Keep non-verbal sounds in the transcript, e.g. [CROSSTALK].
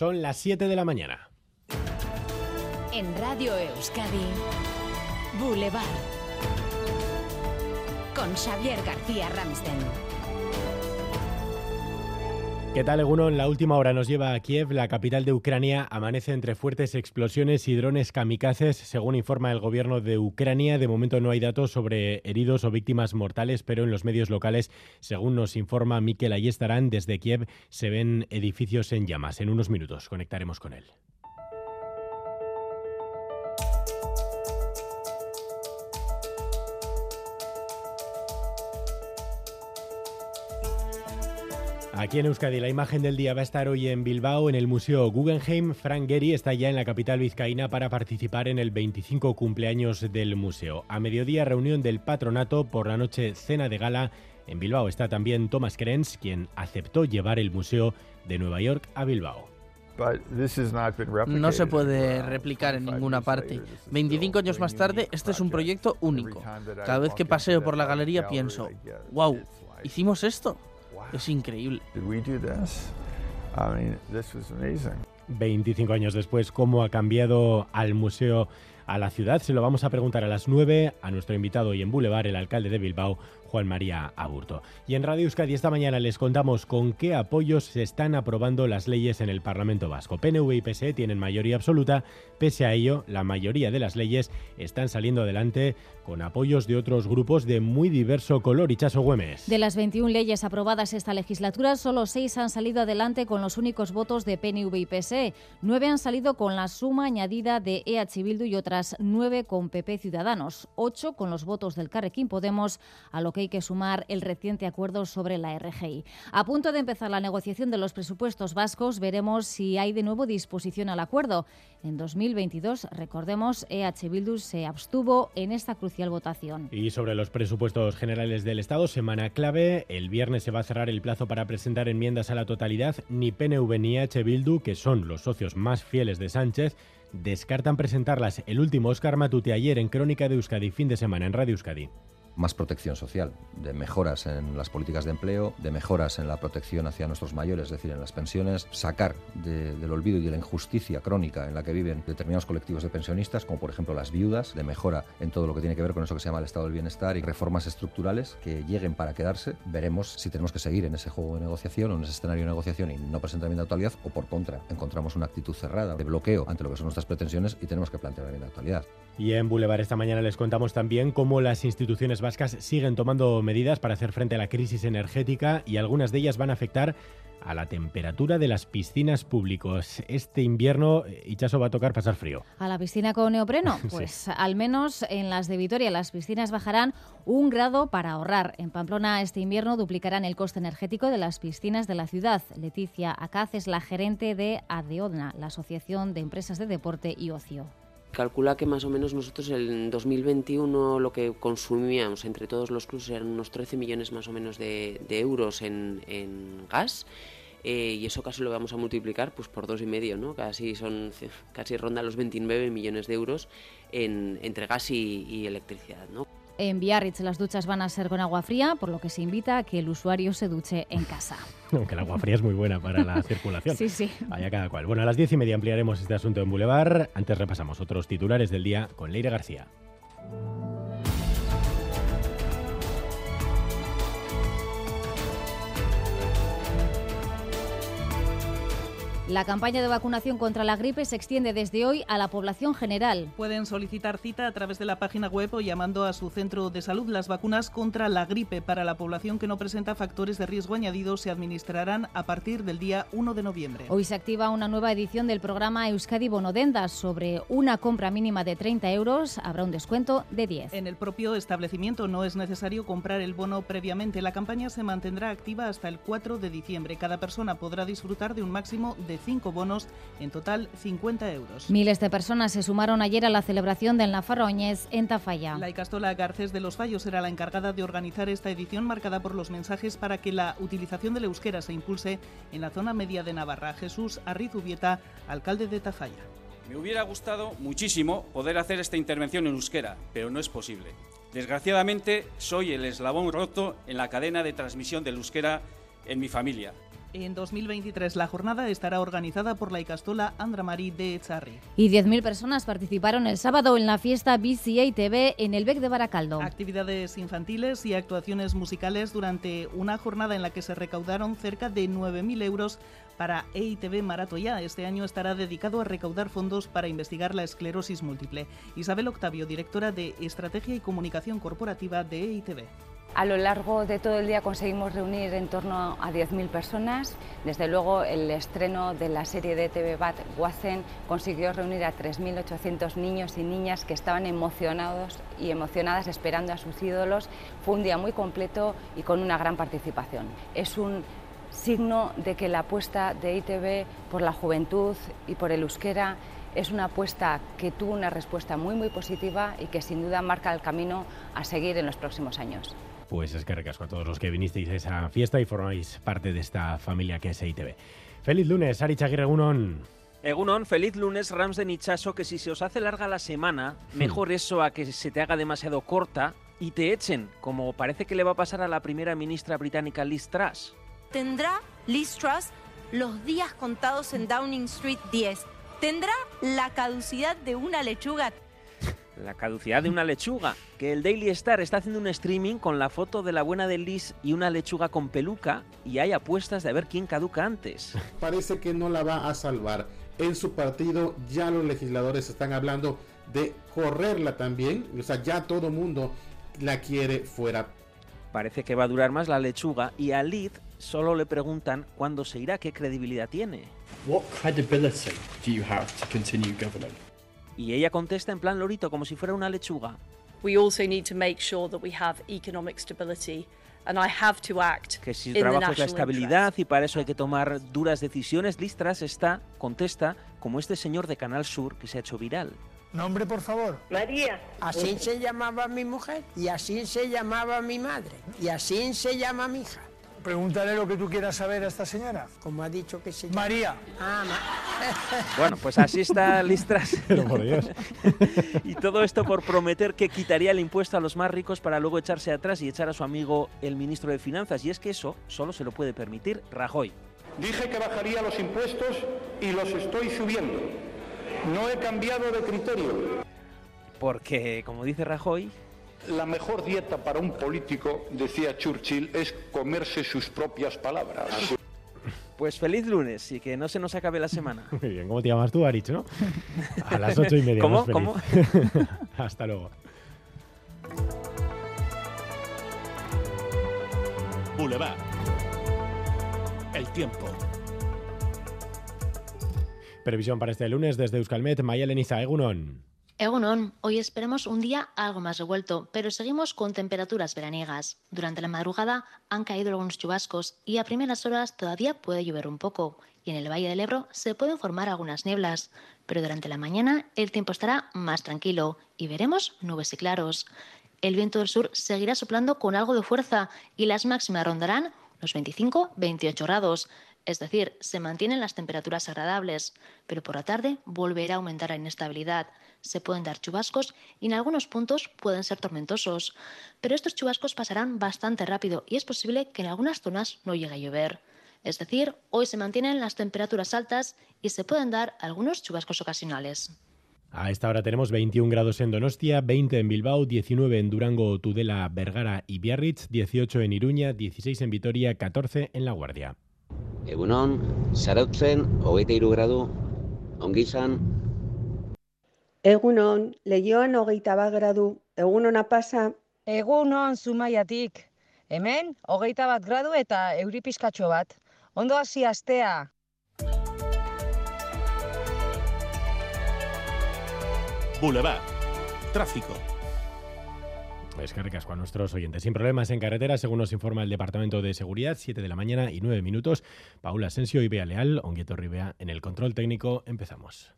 Son las 7 de la mañana. En Radio Euskadi, Boulevard. Con Xavier García Ramsten. ¿Qué tal, En La última hora nos lleva a Kiev, la capital de Ucrania. Amanece entre fuertes explosiones y drones kamikazes, según informa el gobierno de Ucrania. De momento no hay datos sobre heridos o víctimas mortales, pero en los medios locales, según nos informa Mikel Ayestarán, desde Kiev se ven edificios en llamas. En unos minutos conectaremos con él. Aquí en Euskadi, la imagen del día va a estar hoy en Bilbao, en el Museo Guggenheim. Frank Gehry está ya en la capital vizcaína para participar en el 25 cumpleaños del museo. A mediodía, reunión del patronato, por la noche, cena de gala. En Bilbao está también Thomas Krenz, quien aceptó llevar el museo de Nueva York a Bilbao. No se puede replicar en ninguna parte. 25 años más tarde, este es un proyecto único. Cada vez que paseo por la galería pienso, wow, ¿hicimos esto? Es increíble. 25 años después, ¿cómo ha cambiado al museo a la ciudad? Se lo vamos a preguntar a las 9 a nuestro invitado y en Boulevard, el alcalde de Bilbao, Juan María Aburto. Y en Radio Euskadi esta mañana les contamos con qué apoyos se están aprobando las leyes en el Parlamento Vasco. PNV y PSE tienen mayoría absoluta, pese a ello, la mayoría de las leyes están saliendo adelante con apoyos de otros grupos de muy diverso color. Chaso Güemes. De las 21 leyes aprobadas esta legislatura, solo 6 han salido adelante con los únicos votos de PNV y PSE. 9 han salido con la suma añadida de EH Bildu y otras 9 con PP Ciudadanos. 8 con los votos del Carrequín Podemos, a lo que hay que sumar el reciente acuerdo sobre la RGI. A punto de empezar la negociación de los presupuestos vascos, veremos si hay de nuevo disposición al acuerdo. En 2022, recordemos, EH Bildu se abstuvo en esta crucial votación. Y sobre los presupuestos generales del Estado, semana clave. El viernes se va a cerrar el plazo para presentar enmiendas a la totalidad. Ni PNV ni EH Bildu, que son los socios más fieles de Sánchez, descartan presentarlas. El último Oscar Matute ayer en Crónica de Euskadi, fin de semana en Radio Euskadi más protección social, de mejoras en las políticas de empleo, de mejoras en la protección hacia nuestros mayores, es decir, en las pensiones, sacar del olvido y de la injusticia crónica en la que viven determinados colectivos de pensionistas, como por ejemplo las viudas, de mejora en todo lo que tiene que ver con eso que se llama el estado del bienestar y reformas estructurales que lleguen para quedarse. Veremos si tenemos que seguir en ese juego de negociación o en ese escenario de negociación y no presentar enmienda de actualidad o por contra encontramos una actitud cerrada de bloqueo ante lo que son nuestras pretensiones y tenemos que plantear una enmienda de actualidad. Y en Boulevard esta mañana les contamos también cómo las instituciones vascas siguen tomando medidas para hacer frente a la crisis energética y algunas de ellas van a afectar a la temperatura de las piscinas públicos. Este invierno, Ichaso va a tocar pasar frío. ¿A la piscina con neopreno? [LAUGHS] Pues al menos en las de Vitoria las piscinas bajarán un grado para ahorrar. En Pamplona este invierno duplicarán el coste energético de las piscinas de la ciudad. Leticia Acaz es la gerente de ADEODNA, la Asociación de Empresas de Deporte y Ocio. Calcula que más o menos nosotros en 2021 lo que consumíamos entre todos los clubes eran unos 13 millones más o menos de, euros en, gas. Eh, y eso casi lo vamos a multiplicar pues por dos y medio, ¿no? Casi son casi ronda los 29 millones de euros en, entre gas y, y electricidad, ¿no? En Biarritz las duchas van a ser con agua fría, por lo que se invita a que el usuario se duche en casa. [LAUGHS] Aunque el agua fría es muy buena para la circulación. sí, sí. Vaya cada cual. Bueno, a las diez y media ampliaremos este asunto en Boulevard. Antes repasamos otros titulares del día con Leire García. La campaña de vacunación contra la gripe se extiende desde hoy a la población general. Pueden solicitar cita a través de la página web o llamando a su centro de salud. Las vacunas contra la gripe para la población que no presenta factores de riesgo añadidos se administrarán a partir del día 1 de noviembre. Hoy se activa una nueva edición del programa Euskadi Bonodendas. Sobre una compra mínima de 30 euros habrá un descuento de 10. En el propio establecimiento no es necesario comprar el bono previamente. La campaña se mantendrá activa hasta el 4 de diciembre. Cada persona podrá disfrutar de un máximo de cinco bonos, en total 50 euros. Miles de personas se sumaron ayer a la celebración del Nafarroñez en Tafalla. La Icastola Garcés de los Fallos era la encargada de organizar esta edición marcada por los mensajes para que la utilización del euskera se impulse en la zona media de Navarra. Jesús Arrizubieta, alcalde de Tafalla. Me hubiera gustado muchísimo poder hacer esta intervención en euskera, pero no es posible. Desgraciadamente, soy el eslabón roto en la cadena de transmisión del euskera en mi familia. En 2023 la jornada estará organizada por la Icastola Andra Marí de Echarri. Y 10.000 personas participaron el sábado en la fiesta BCA TV en el BEC de Baracaldo. Actividades infantiles y actuaciones musicales durante una jornada en la que se recaudaron cerca de 9.000 euros para EITB Maratoya. Este año estará dedicado a recaudar fondos para investigar la esclerosis múltiple. Isabel Octavio, directora de Estrategia y Comunicación Corporativa de EITB. A lo largo de todo el día conseguimos reunir en torno a 10.000 personas. Desde luego, el estreno de la serie de TV BAT Wazen consiguió reunir a 3.800 niños y niñas que estaban emocionados y emocionadas esperando a sus ídolos. Fue un día muy completo y con una gran participación. Es un signo de que la apuesta de ITV por la juventud y por el euskera es una apuesta que tuvo una respuesta muy muy positiva y que sin duda marca el camino a seguir en los próximos años. Pues es que recasco a todos los que vinisteis a esa fiesta y formáis parte de esta familia que es ITV. Feliz lunes, Ari Aguirre Egunon. Egunon, feliz lunes, Rams de Nichaso, que si se os hace larga la semana, hmm. mejor eso a que se te haga demasiado corta y te echen, como parece que le va a pasar a la primera ministra británica Liz Truss. Tendrá Liz Truss los días contados en Downing Street 10. Tendrá la caducidad de una lechuga la caducidad de una lechuga, que el Daily Star está haciendo un streaming con la foto de la buena de Liz y una lechuga con peluca y hay apuestas de ver quién caduca antes. [LAUGHS] Parece que no la va a salvar. En su partido ya los legisladores están hablando de correrla también, o sea, ya todo mundo la quiere fuera. Parece que va a durar más la lechuga y a Liz solo le preguntan cuándo se irá, qué credibilidad tiene. What credibility do you have to continue governing? Y ella contesta en plan lorito, como si fuera una lechuga. We also need to make sure that we have economic stability and I have to act que si el trabajo es la estabilidad y para eso hay que tomar duras decisiones, Listras está, contesta, como este señor de Canal Sur que se ha hecho viral. Nombre, por favor. María. Así se llamaba mi mujer y así se llamaba mi madre y así se llama mi hija. Pregúntale lo que tú quieras saber a esta señora. Como ha dicho que se llama. María. Ah, [LAUGHS] bueno, pues así está Listras. [LAUGHS] Pero por Dios. [LAUGHS] y todo esto por prometer que quitaría el impuesto a los más ricos para luego echarse atrás y echar a su amigo el ministro de Finanzas. Y es que eso solo se lo puede permitir Rajoy. Dije que bajaría los impuestos y los estoy subiendo. No he cambiado de criterio. Porque, como dice Rajoy, la mejor dieta para un político, decía Churchill, es comerse sus propias palabras. Pues feliz lunes y que no se nos acabe la semana. [LAUGHS] Muy bien, ¿cómo te llamas tú, Arich, no? A las [LAUGHS] ocho y media. ¿Cómo? ¿Cómo? [LAUGHS] Hasta luego. Boulevard. El tiempo. Previsión para este lunes desde Euskalmet, Maya Leniza, Egunon. Egunon, hoy esperamos un día algo más revuelto, pero seguimos con temperaturas veraniegas. Durante la madrugada han caído algunos chubascos y a primeras horas todavía puede llover un poco. Y en el Valle del Ebro se pueden formar algunas nieblas, pero durante la mañana el tiempo estará más tranquilo y veremos nubes y claros. El viento del sur seguirá soplando con algo de fuerza y las máximas rondarán los 25-28 grados. Es decir, se mantienen las temperaturas agradables, pero por la tarde volverá a aumentar la inestabilidad se pueden dar chubascos y en algunos puntos pueden ser tormentosos, pero estos chubascos pasarán bastante rápido y es posible que en algunas zonas no llegue a llover. Es decir, hoy se mantienen las temperaturas altas y se pueden dar algunos chubascos ocasionales. A esta hora tenemos 21 grados en Donostia, 20 en Bilbao, 19 en Durango, Tudela, Vergara y Biarritz, 18 en Iruña, 16 en Vitoria, 14 en La Guardia. Egunon, Sarautzen, hogeita grado, Egunon, lehioan hogeita bat gradu, egunona pasa? Egunon, zumaiatik. Hemen, hogeita bat gradu eta euripiskatxo bat. Ondo hasi astea. Boulevard. Tráfico. Es que recasco a nuestros oyentes. Sin problemas en carretera, según nos informa el Departamento de Seguridad, 7 de la mañana y 9 minutos. Paula Asensio y Bea Leal, Onguieto Ribea en el control técnico. Empezamos.